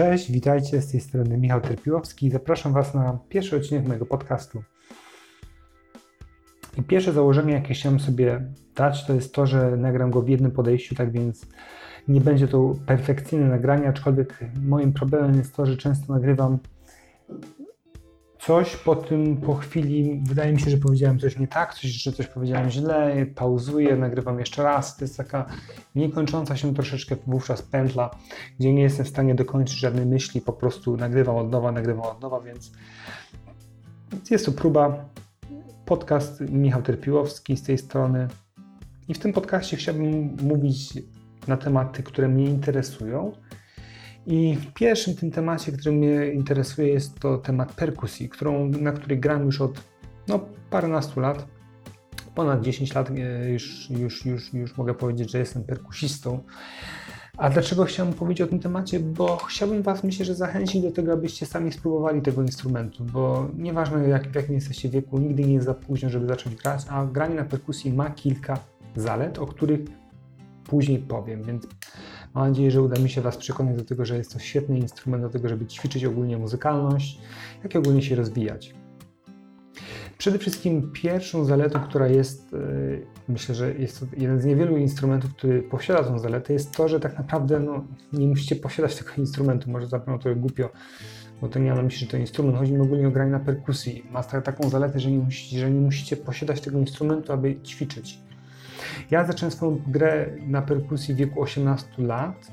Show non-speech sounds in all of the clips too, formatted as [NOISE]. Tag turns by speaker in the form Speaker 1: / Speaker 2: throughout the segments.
Speaker 1: Cześć, witajcie z tej strony Michał Terpiłowski. Zapraszam Was na pierwszy odcinek mojego podcastu. I pierwsze założenie, jakie chciałem sobie dać, to jest to, że nagram go w jednym podejściu, tak więc nie będzie to perfekcyjne nagranie, aczkolwiek moim problemem jest to, że często nagrywam coś, po tym po chwili wydaje mi się, że powiedziałem coś nie tak, coś, że coś powiedziałem źle, pauzuję, nagrywam jeszcze raz. To jest taka niekończąca się troszeczkę wówczas pętla, gdzie nie jestem w stanie dokończyć żadnej myśli, po prostu nagrywam od nowa, nagrywam od nowa, więc jest to próba. Podcast Michał Terpiłowski z tej strony. I w tym podcaście chciałbym mówić na tematy, które mnie interesują i pierwszym tym temacie, który mnie interesuje, jest to temat perkusji, którą, na której gram już od no, paręnastu lat. Ponad 10 lat e, już, już, już, już mogę powiedzieć, że jestem perkusistą. A dlaczego chciałem powiedzieć o tym temacie? Bo chciałbym Was, myślę, że zachęcić do tego, abyście sami spróbowali tego instrumentu, bo nieważne jak, w jakim jesteście wieku, nigdy nie jest za późno, żeby zacząć grać, a granie na perkusji ma kilka zalet, o których później powiem, więc Mam nadzieję, że uda mi się Was przekonać do tego, że jest to świetny instrument do tego, żeby ćwiczyć ogólnie muzykalność, jak i ogólnie się rozwijać. Przede wszystkim pierwszą zaletą, która jest, e, myślę, że jest to jeden z niewielu instrumentów, który posiada tą zaletę, jest to, że tak naprawdę no, nie musicie posiadać tego instrumentu. Może zabrzmią to głupio, bo to nie mam na myśli, że to instrument. Chodzi mi ogólnie o granie na perkusji. Ma taką zaletę, że nie, musicie, że nie musicie posiadać tego instrumentu, aby ćwiczyć. Ja zacząłem swoją grę na perkusji w wieku 18 lat.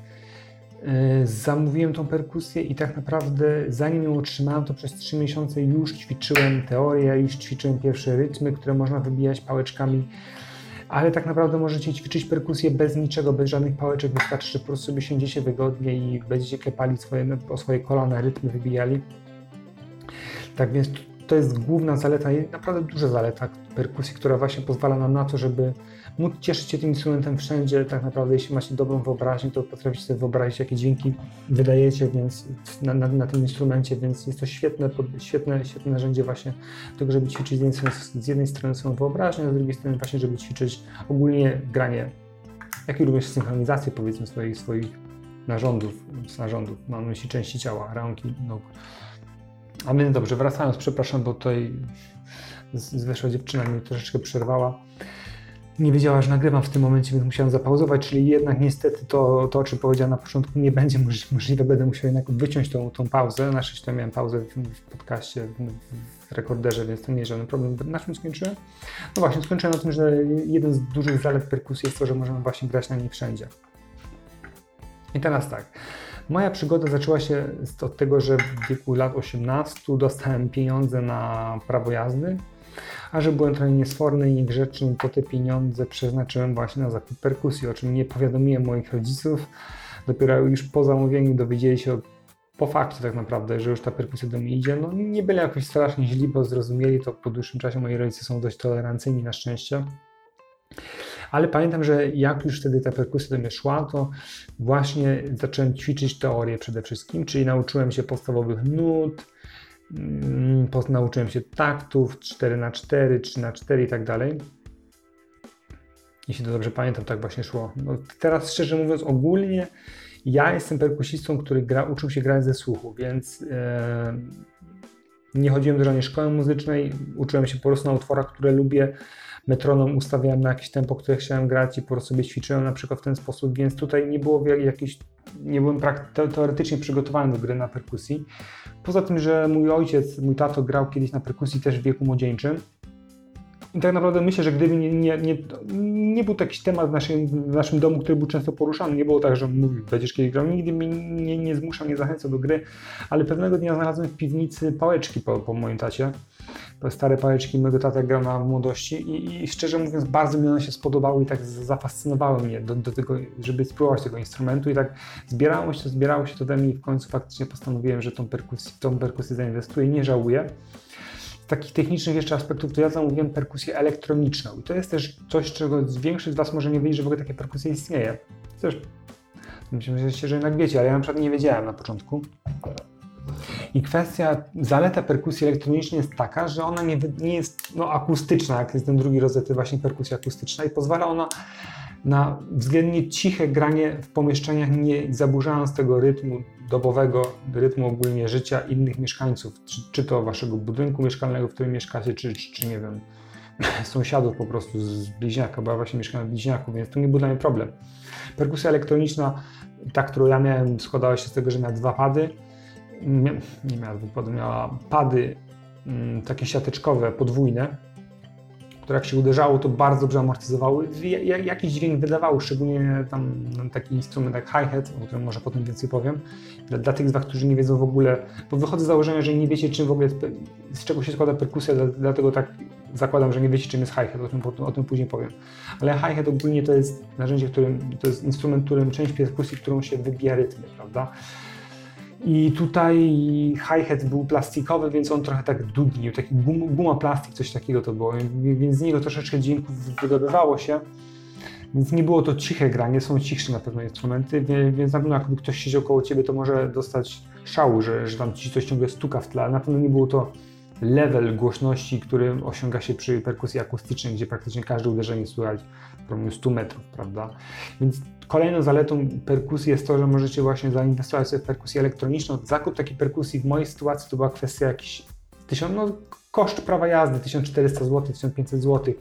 Speaker 1: E, zamówiłem tą perkusję i tak naprawdę zanim ją otrzymałem, to przez 3 miesiące już ćwiczyłem teorię, już ćwiczyłem pierwsze rytmy, które można wybijać pałeczkami. Ale tak naprawdę możecie ćwiczyć perkusję bez niczego, bez żadnych pałeczek. Wystarczy, że po prostu sobie siądziecie wygodnie i będziecie klepali swoje, swoje kolana, rytmy wybijali. Tak więc to jest główna zaleta, naprawdę duża zaleta perkusji, która właśnie pozwala nam na to, żeby móc cieszyć się tym instrumentem wszędzie. Tak naprawdę, jeśli macie dobrą wyobraźnię, to potraficie sobie wyobrazić, jakie dźwięki wydajecie więc na, na, na tym instrumencie, więc jest to świetne, świetne, świetne narzędzie właśnie tego, żeby ćwiczyć z jednej, strony, z jednej strony swoją wyobraźnię, a z drugiej strony właśnie, żeby ćwiczyć ogólnie granie, jak i również synchronizację powiedzmy swoich, swoich narządów, narządów, mam na myśli części ciała, ręki, nóg. A więc dobrze, wracając, przepraszam, bo tutaj zwykła dziewczyna mi troszeczkę przerwała nie wiedziała, że nagrywam w tym momencie, więc musiałem zapauzować, czyli jednak niestety to, to o czym powiedziałem na początku, nie będzie możliwe, będę musiał jednak wyciąć tą, tą pauzę. Na szczęście miałem pauzę w, w podcaście, w, w, rekorderze, więc to nie jest żaden problem. Na czym skończyłem? No właśnie, skończyłem na tym, że jeden z dużych zalet perkusji jest to, że możemy właśnie grać na niej wszędzie. I teraz tak. Moja przygoda zaczęła się od tego, że w wieku lat 18 dostałem pieniądze na prawo jazdy a że byłem trochę niesforny i niegrzeczny, to te pieniądze przeznaczyłem właśnie na zakup perkusji, o czym nie powiadomiłem moich rodziców. Dopiero już po zamówieniu dowiedzieli się po fakcie tak naprawdę, że już ta perkusja do mnie idzie. No nie byli jakoś strasznie źli, bo zrozumieli to po dłuższym czasie. Moi rodzice są dość tolerancyjni na szczęście. Ale pamiętam, że jak już wtedy ta perkusja do mnie szła, to właśnie zacząłem ćwiczyć teorię przede wszystkim, czyli nauczyłem się podstawowych nut, Mm, nauczyłem się taktów 4x4, 3x4 i tak dalej. Jeśli to dobrze pamiętam, tak właśnie szło. No, teraz szczerze mówiąc, ogólnie ja jestem perkusistą, który gra, uczył się grać ze słuchu, więc e, nie chodziłem do żadnej szkoły muzycznej, uczyłem się po prostu na utworach, które lubię. Metronom ustawiałem na jakieś tempo, które chciałem grać i po prostu sobie ćwiczyłem na przykład w ten sposób, więc tutaj nie było jakiejś, nie byłem teoretycznie przygotowany do gry na perkusji. Poza tym, że mój ojciec, mój tato grał kiedyś na perkusji też w wieku młodzieńczym, i tak naprawdę myślę, że gdyby nie, nie, nie, nie był taki temat w naszym, w naszym domu, który był często poruszany, nie było tak, że mówił, będziesz kiedyś grał, nigdy mnie nie, nie zmuszał, nie zachęcał do gry, ale pewnego dnia znalazłem w piwnicy pałeczki po, po moim tacie, stare pałeczki mojego tata grał na młodości. I, i, szczerze mówiąc bardzo mi one się spodobały i tak zafascynowały mnie do, do tego, żeby spróbować tego instrumentu. I tak zbierało się to, zbierało się to we mnie i w końcu faktycznie postanowiłem, że tą perkusję, tą perkusję zainwestuję, nie żałuję takich technicznych jeszcze aspektów, to ja zamówiłem perkusję elektroniczną. I to jest też coś, czego większość z Was może nie wiedzieć, że w ogóle takie perkusje istnieje. Też myślę, że jednak wiecie, ale ja na przykład nie wiedziałem na początku. I kwestia, zaleta perkusji elektronicznej jest taka, że ona nie, nie jest no, akustyczna, jak jest ten drugi rodzaj, to właśnie perkusja akustyczna i pozwala ona na względnie ciche granie w pomieszczeniach, nie zaburzając tego rytmu dobowego, rytmu ogólnie życia innych mieszkańców, czy, czy to waszego budynku mieszkalnego, w którym mieszkacie, czy, czy, czy nie wiem, [LAUGHS] sąsiadów po prostu z bliźniaka, bo ja właśnie mieszkałem w bliźniaku, więc to nie był dla mnie problem. Perkusja elektroniczna, ta, którą ja miałem, składała się z tego, że miała dwa pady, nie, nie miała dwóch miała pady mm, takie siateczkowe, podwójne, które jak się uderzało, to bardzo dobrze amortyzowały. Jakiś dźwięk wydawały, szczególnie tam taki instrument jak hi-hat, o którym może potem więcej powiem. Dla, dla tych z Was, którzy nie wiedzą w ogóle, bo wychodzę z założenia, że nie wiecie czym w ogóle, z czego się składa perkusja, dlatego tak zakładam, że nie wiecie czym jest hi-hat, o tym, o tym później powiem. Ale hi-hat ogólnie to jest narzędzie, którym, to jest instrument, którym część perkusji, którą się wybija rytmy, prawda? I tutaj hi-hat był plastikowy, więc on trochę tak dudnił, taki gum, guma plastik, coś takiego to było, więc z niego troszeczkę dźwięków wydobywało się. Więc nie było to ciche granie, są cichsze na pewno instrumenty, więc na pewno jakby ktoś siedział koło ciebie, to może dostać szału, że, że tam ci coś ciągle stuka w tle. Na pewno nie było to level głośności, który osiąga się przy perkusji akustycznej, gdzie praktycznie każde uderzenie słychać w promieniu 100 metrów, prawda? Więc kolejną zaletą perkusji jest to, że możecie właśnie zainwestować sobie w perkusję elektroniczną. Zakup takiej perkusji w mojej sytuacji to była kwestia jakiś tysiąc, no, koszt prawa jazdy 1400 zł, 1500 zł.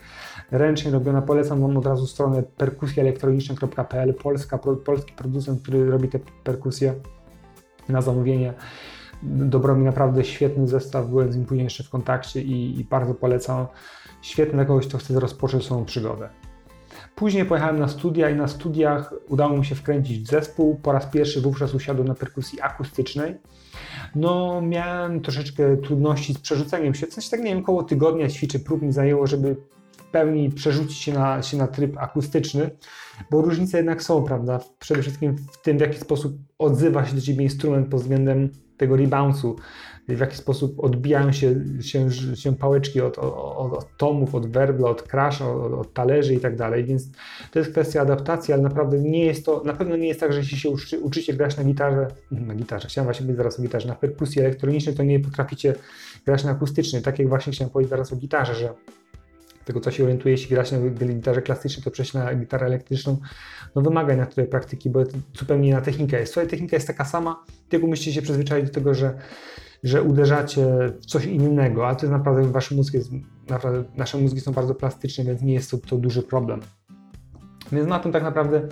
Speaker 1: Ręcznie robiona. Polecam Wam od razu stronę perkusjaelektroniczna.pl. Polska, polski producent, który robi te perkusje na zamówienie dobrał mi naprawdę świetny zestaw, byłem z nim później jeszcze w kontakcie i, i bardzo polecam. Świetny dla kogoś, kto chce rozpocząć swoją przygodę. Później pojechałem na studia i na studiach udało mi się wkręcić w zespół. Po raz pierwszy wówczas usiadłem na perkusji akustycznej. No, miałem troszeczkę trudności z przerzuceniem się. Sensie tak, nie wiem, koło tygodnia ćwiczy prób mi zajęło, żeby w pełni przerzucić się na, się na tryb akustyczny, bo różnice jednak są, prawda? Przede wszystkim w tym, w jaki sposób odzywa się do Ciebie instrument pod względem tego rebounce'u, w jaki sposób odbijają się, się, się pałeczki od, od, od tomów, od werbla, od crash, od, od talerzy i tak dalej, więc to jest kwestia adaptacji, ale naprawdę nie jest to, na pewno nie jest tak, że jeśli się uczy, uczycie grać na gitarze, na gitarze, chciałem właśnie powiedzieć zaraz o gitarze, na perkusji elektronicznej, to nie potraficie grać na akustycznej, tak jak właśnie chciałem powiedzieć zaraz o gitarze, że tego co się orientuje, jeśli grać na gitarze klasycznej, to przejść na gitarę elektryczną no wymaga na tyle praktyki, bo zupełnie inna technika jest. Swoja technika jest taka sama, tylko musicie się przyzwyczaić do tego, że, że uderzacie w coś innego, a to jest naprawdę, wasz mózg jest, naprawdę, nasze mózgi są bardzo plastyczne, więc nie jest to, to duży problem. Więc na tym tak naprawdę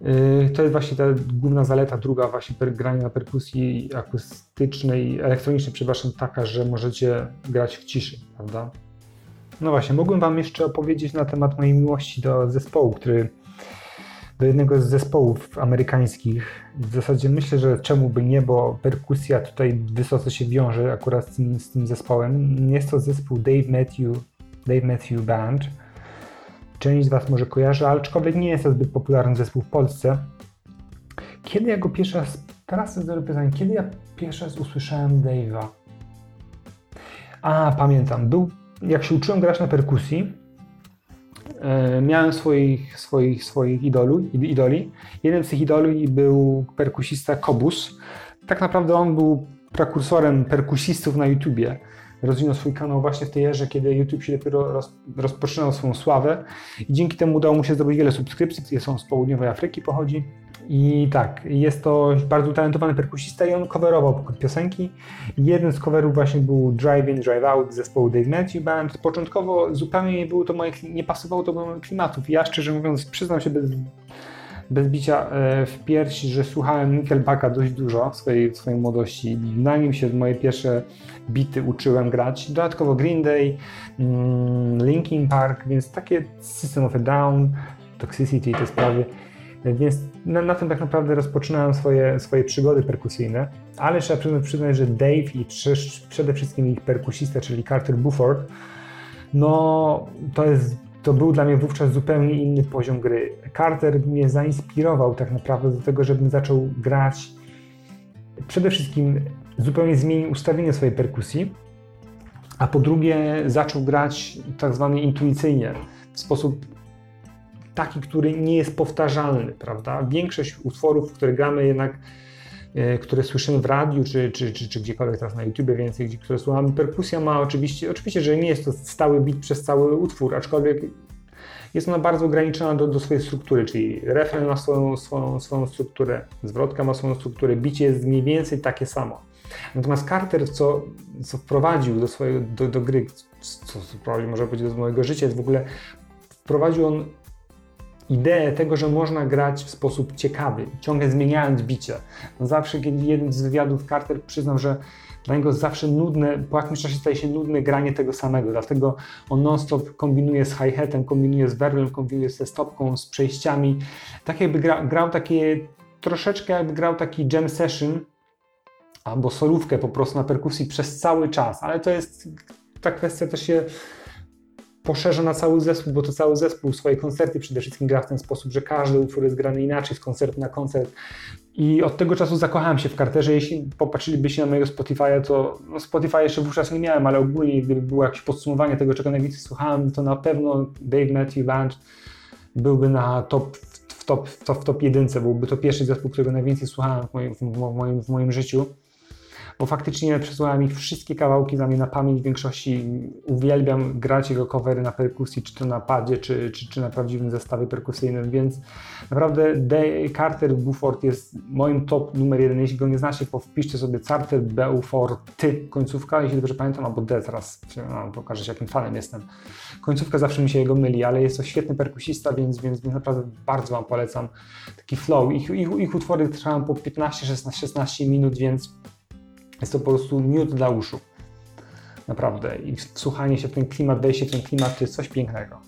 Speaker 1: yy, to jest właśnie ta główna zaleta, druga właśnie per, grania na perkusji akustycznej, elektronicznej, przepraszam, taka, że możecie grać w ciszy, prawda? No właśnie, mógłbym Wam jeszcze opowiedzieć na temat mojej miłości do zespołu, który do jednego z zespołów amerykańskich. W zasadzie myślę, że czemu by nie, bo perkusja tutaj wysoce się wiąże akurat z tym, z tym zespołem. Jest to zespół Dave Matthew, Dave Matthew Band. Część z Was może kojarzy, aczkolwiek nie jest to zbyt popularny zespół w Polsce. Kiedy ja go pierwszy raz, teraz jest dobre pytanie, kiedy ja pierwszy raz usłyszałem Dave'a? A, pamiętam, był, jak się uczyłem grać na perkusji, E, miałem swoich, swoich, swoich idolu, idoli. Jeden z tych idoli był perkusista Kobus. Tak naprawdę on był prekursorem perkusistów na YouTubie. Rozwinął swój kanał właśnie w tej erze, kiedy YouTube się dopiero roz, rozpoczynał swoją sławę i dzięki temu udało mu się zdobyć wiele subskrypcji, są z południowej Afryki pochodzi. I tak, jest to bardzo utalentowany perkusista i on coverował piosenki. Jeden z coverów właśnie był Drive In, Drive Out zespołu Dave Matthews Band. Początkowo zupełnie nie, było to moje, nie pasowało to do moich klimatów. Ja szczerze mówiąc przyznam się bez, bez bicia e, w piersi, że słuchałem Nickelbacka dość dużo w swojej, w swojej młodości. Na nim się moje pierwsze bity uczyłem grać. Dodatkowo Green Day, mm, Linkin Park, więc takie System of a Down, Toxicity, te sprawy. Więc na, na, tym tak naprawdę rozpoczynałem swoje, swoje przygody perkusyjne, ale trzeba przyznać, przyznać że Dave i przede wszystkim ich perkusista, czyli Carter Bufford, no to jest to był dla mnie wówczas zupełnie inny poziom gry. Carter mnie zainspirował tak naprawdę do tego, żebym zaczął grać. Przede wszystkim zupełnie zmienił ustawienie swojej perkusji, a po drugie zaczął grać tak zwanie intuicyjnie, w sposób taki, który nie jest powtarzalny, prawda? Większość utworów, które gramy jednak, e, które słyszymy w radiu, czy, czy, czy, czy gdziekolwiek teraz na YouTube więcej, gdzie, które słuchamy, perkusja ma oczywiście, oczywiście, że nie jest to stały beat przez cały utwór, aczkolwiek jest ona bardzo ograniczona do, do swojej struktury, czyli refren ma swoją, swoją, swoją strukturę, zwrotka ma swoją strukturę, bicie jest mniej więcej takie samo. Natomiast Carter, co, co wprowadził do, swojego, do, do gry, co wprowadził, może powiedzieć, do mojego życia, jest w ogóle, wprowadził on ideę tego, że można grać w sposób ciekawy, ciągle zmieniając bicie. No zawsze, kiedy jeden z wywiadów Carter przyznał, że dla niego zawsze nudne, po jakimś czasie staje się nudne granie tego samego, dlatego on non-stop kombinuje z hi-hatem, kombinuje z werblem, kombinuje ze stopką, z przejściami. Tak jakby gra, grał takie, troszeczkę jakby grał taki jam session, albo solówkę po prostu na perkusji przez cały czas, ale to jest, ta kwestia też się poszerza na cały zespół, bo to cały zespół swoje koncerty przede wszystkim gra w ten sposób, że każdy utwór jest grany inaczej z koncertu na koncert. I od tego czasu zakochałem się w Carterze. Jeśli popatrzylibyście na mojego Spotify'a, to no Spotify jeszcze wówczas nie miałem, ale ogólnie gdyby było jakieś podsumowanie tego, czego najwięcej słuchałem, to na pewno Dave Matthew Band byłby na top, w top, w top, w top jedynce, byłby to pierwszy zespół, którego najwięcej słuchałem w moim, w moim, w moim życiu bo faktycznie przesłałem ich wszystkie kawałki za mnie na pamięć. W większości uwielbiam grać jego covery na perkusji, czy to na padzie, czy, czy, czy na prawdziwym zestawie perkusyjnym, więc naprawdę Day Carter Buford jest moim top numer jeden. Jeśli go nie znacie, wpiszcie sobie Carter Beaufort ty końcówka, jeśli dobrze pamiętam, albo D, zaraz no, pokażę się jakim fanem jestem. Końcówka zawsze mi się jego myli, ale jest to świetny perkusista, więc, więc, więc naprawdę bardzo Wam polecam taki flow. Ich, ich, ich utwory trwają po 15-16 minut, więc jest to po prostu miód dla uszu. Naprawdę. I wsłuchanie się w ten klimat, wejście w ten klimat to jest coś pięknego.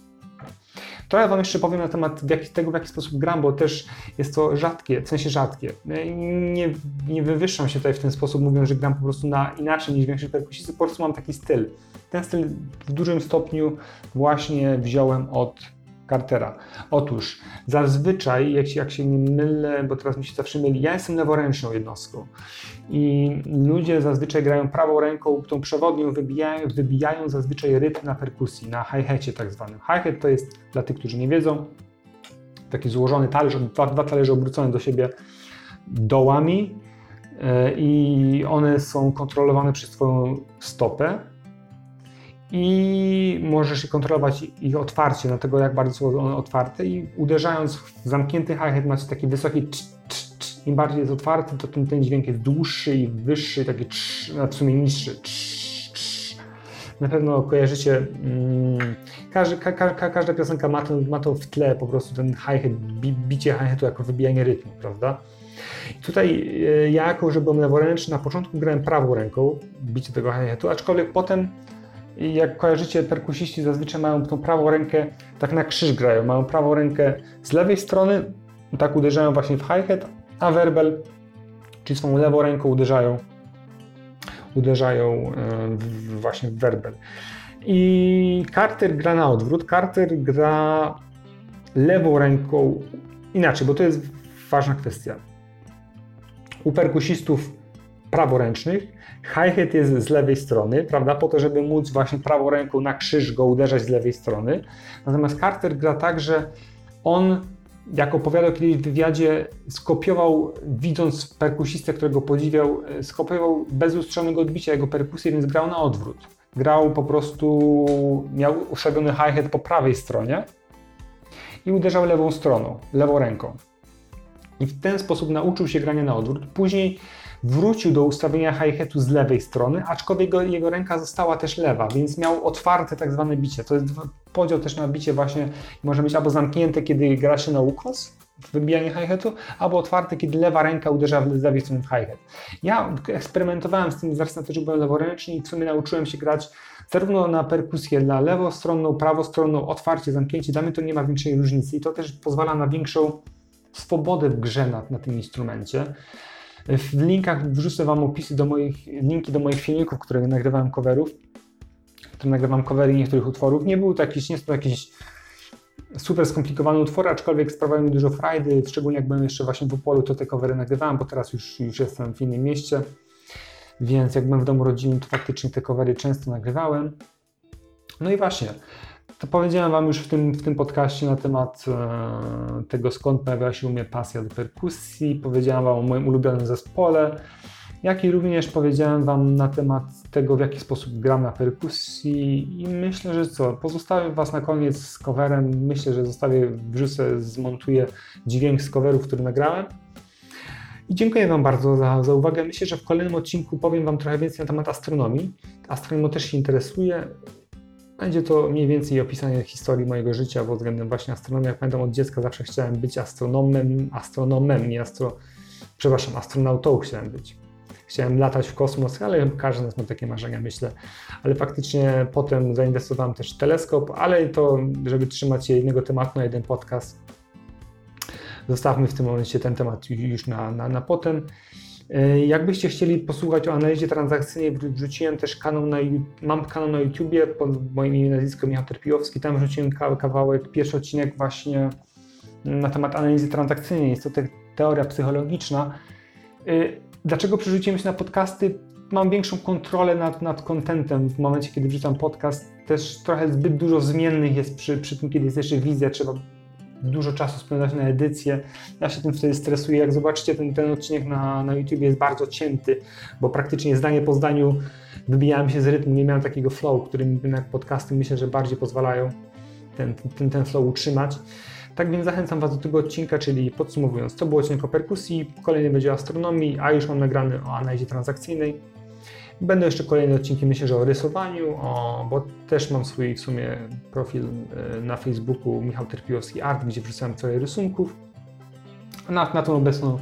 Speaker 1: Ja Wam jeszcze powiem na temat tego, w jaki sposób gram, bo też jest to rzadkie, w sensie rzadkie. Nie, nie wywyższam się tutaj w ten sposób, mówiąc, że gram po prostu na inaczej niż większość perkusistów, po prostu mam taki styl. Ten styl w dużym stopniu właśnie wziąłem od Cartera. Otóż zazwyczaj, jak się, jak się nie mylę, bo teraz mi się zawsze myli, ja jestem leworęczną jednostką i ludzie zazwyczaj grają prawą ręką, tą przewodnią wybijają, wybijają zazwyczaj rytm na perkusji, na hi-hacie tak zwanym. Hi-hat to jest, dla tych, którzy nie wiedzą, taki złożony talerz, dwa, dwa talerze obrócone do siebie dołami e, i one są kontrolowane przez Twoją stopę i możesz je kontrolować ich otwarcie, na tego jak bardzo są one otwarte i uderzając w zamknięty hi-hat macie taki wysoki cz, cz, cz. im bardziej jest otwarty, to ten, dźwięk jest dłuższy i wyższy, taki cz, a w sumie niższy. Na pewno kojarzycie, mm, każdy, ka, ka, każda piosenka ma to, ma to w tle po prostu ten hi-hat, bicie hi-hatu jako wybijanie rytmu, prawda? Tutaj e, ja jako, że byłem leworęczny, na początku grałem prawą ręką, bicie tego hi-hatu, aczkolwiek potem i jak kojarzycie, perkusiści zazwyczaj mają tą prawą rękę, tak na krzyż grają, mają prawą rękę z lewej strony, tak uderzają właśnie w hi-hat, a werbel, czyli swoją lewą ręką uderzają, uderzają w, właśnie w werbel. I Carter gra na odwrót. Carter gra lewą ręką inaczej, bo to jest ważna kwestia. U perkusistów praworęcznych. Hi-hat jest z lewej strony, prawda, po to, żeby móc właśnie prawą ręką na krzyż go uderzać z lewej strony. Natomiast Carter gra tak, że on, jak opowiadał kiedyś w wywiadzie, skopiował, widząc perkusistę, którego podziwiał, e, skopiował bez lustrzonego odbicia jego perkusję, więc grał na odwrót. Grał po prostu, miał ustawiony hi-hat po prawej stronie i uderzał lewą stroną, lewą ręką. I w ten sposób nauczył się grania na odwrót. Później wrócił do ustawienia hi-hatu z lewej strony, aczkolwiek jego, jego ręka została też lewa, więc miał otwarte tak zwane bicie. To jest podział też na bicie właśnie, może być albo zamknięte, kiedy gra się na ukos, w wybijanie hi-hatu, albo otwarte, kiedy lewa ręka uderza z lewej strony w hi-hat. Ja eksperymentowałem z tym z racji na to, że byłem leworęczny i w sumie nauczyłem się grać zarówno na perkusję dla lewostronną, prawostronną, otwarcie, zamknięcie. Dla mnie to nie ma większej różnicy i to też pozwala na większą swobodę w grze na, na tym instrumencie. W linkach wrzucę Wam opisy do moich, linki do moich filmików, które nagrywałem coverów, które nagrywam covery niektórych utworów. Nie był to jakiś, nie jest to jakiś super skomplikowany utwór, aczkolwiek sprawiają mi dużo frajdy, szczególnie jak byłem jeszcze właśnie w Opolu, to te covery nagrywałem, bo teraz już, już jestem w innym mieście, więc jak byłem w domu rodzinnym, to faktycznie te covery często nagrywałem. No i właśnie, to powiedziałem Wam już w tym, w tym podcaście na temat e, tego, skąd pojawia się u mnie pasja do perkusji. Powiedziałem Wam o moim ulubionym zespole. jak i również powiedziałem Wam na temat tego, w jaki sposób gram na perkusji i myślę, że co, pozostawię Was na koniec z coverem, myślę, że zostawię, wrzucę, zmontuję dźwięk z coverów, który nagrałem. I dziękuję Wam bardzo za, za uwagę. Myślę, że w kolejnym odcinku powiem Wam trochę więcej na temat astronomii. Astronomią też się interesuje. Będzie to mniej więcej opisanie historii mojego życia pod względem właśnie astronomii. Jak pamiętam od dziecka zawsze chciałem być astronomem, astronomem, nie astro... Przepraszam, astronautą chciałem być. Chciałem latać w kosmos, ale każdy z nas ma takie marzenia, myślę. Ale faktycznie potem zainwestowałem też w teleskop, ale to, żeby trzymać się jednego tematu na jeden podcast, zostawmy w tym momencie ten temat już na, na, na potem. E, jakbyście chcieli posłuchać o analizie transakcyjnej, wrzuciłem też kanał na, mam kanał na YouTubie pod moim imieniem nazwisko Michał Terpiłowski, tam wrzuciłem kawałek, pierwszy odcinek właśnie na temat analizy transakcyjnej. Jest to te, teoria psychologiczna. E, dlaczego przerzuciłem się na podcasty? Mam większą kontrolę nad, nad contentem w momencie, kiedy wrzucam podcast. Też trochę zbyt dużo zmiennych jest przy, przy tym, kiedy jest jeszcze wizja, trzeba dużo czasu spędzać na edycję. Ja się tym wtedy stresuję. Jak zobaczycie, ten, ten odcinek na, na YouTube jest bardzo cięty, bo praktycznie zdanie po zdaniu wybijałem się z rytmu, nie miałem takiego flow, którym jednak podcasty myślę, że bardziej pozwalają ten, ten, ten flow utrzymać. Tak więc zachęcam Was do tego odcinka, czyli podsumowując, to był odcinek o perkusji, kolejny będzie o astronomii, a już mam nagrany o analizie transakcyjnej. Będą jeszcze kolejne odcinki, myślę, że o rysowaniu, o, bo też mam swój w sumie profil e, na Facebooku Michał Terpiłowski Art, gdzie wrzucałem trochę rysunków. Na, na tą obecną,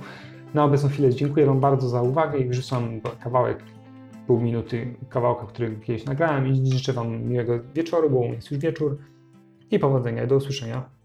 Speaker 1: na obecną chwilę dziękuję Wam bardzo za uwagę i wrzucam kawałek, pół minuty kawałka, który kiedyś nagrałem i życzę Wam miłego wieczoru, bo jest już wieczór i powodzenia. Do usłyszenia.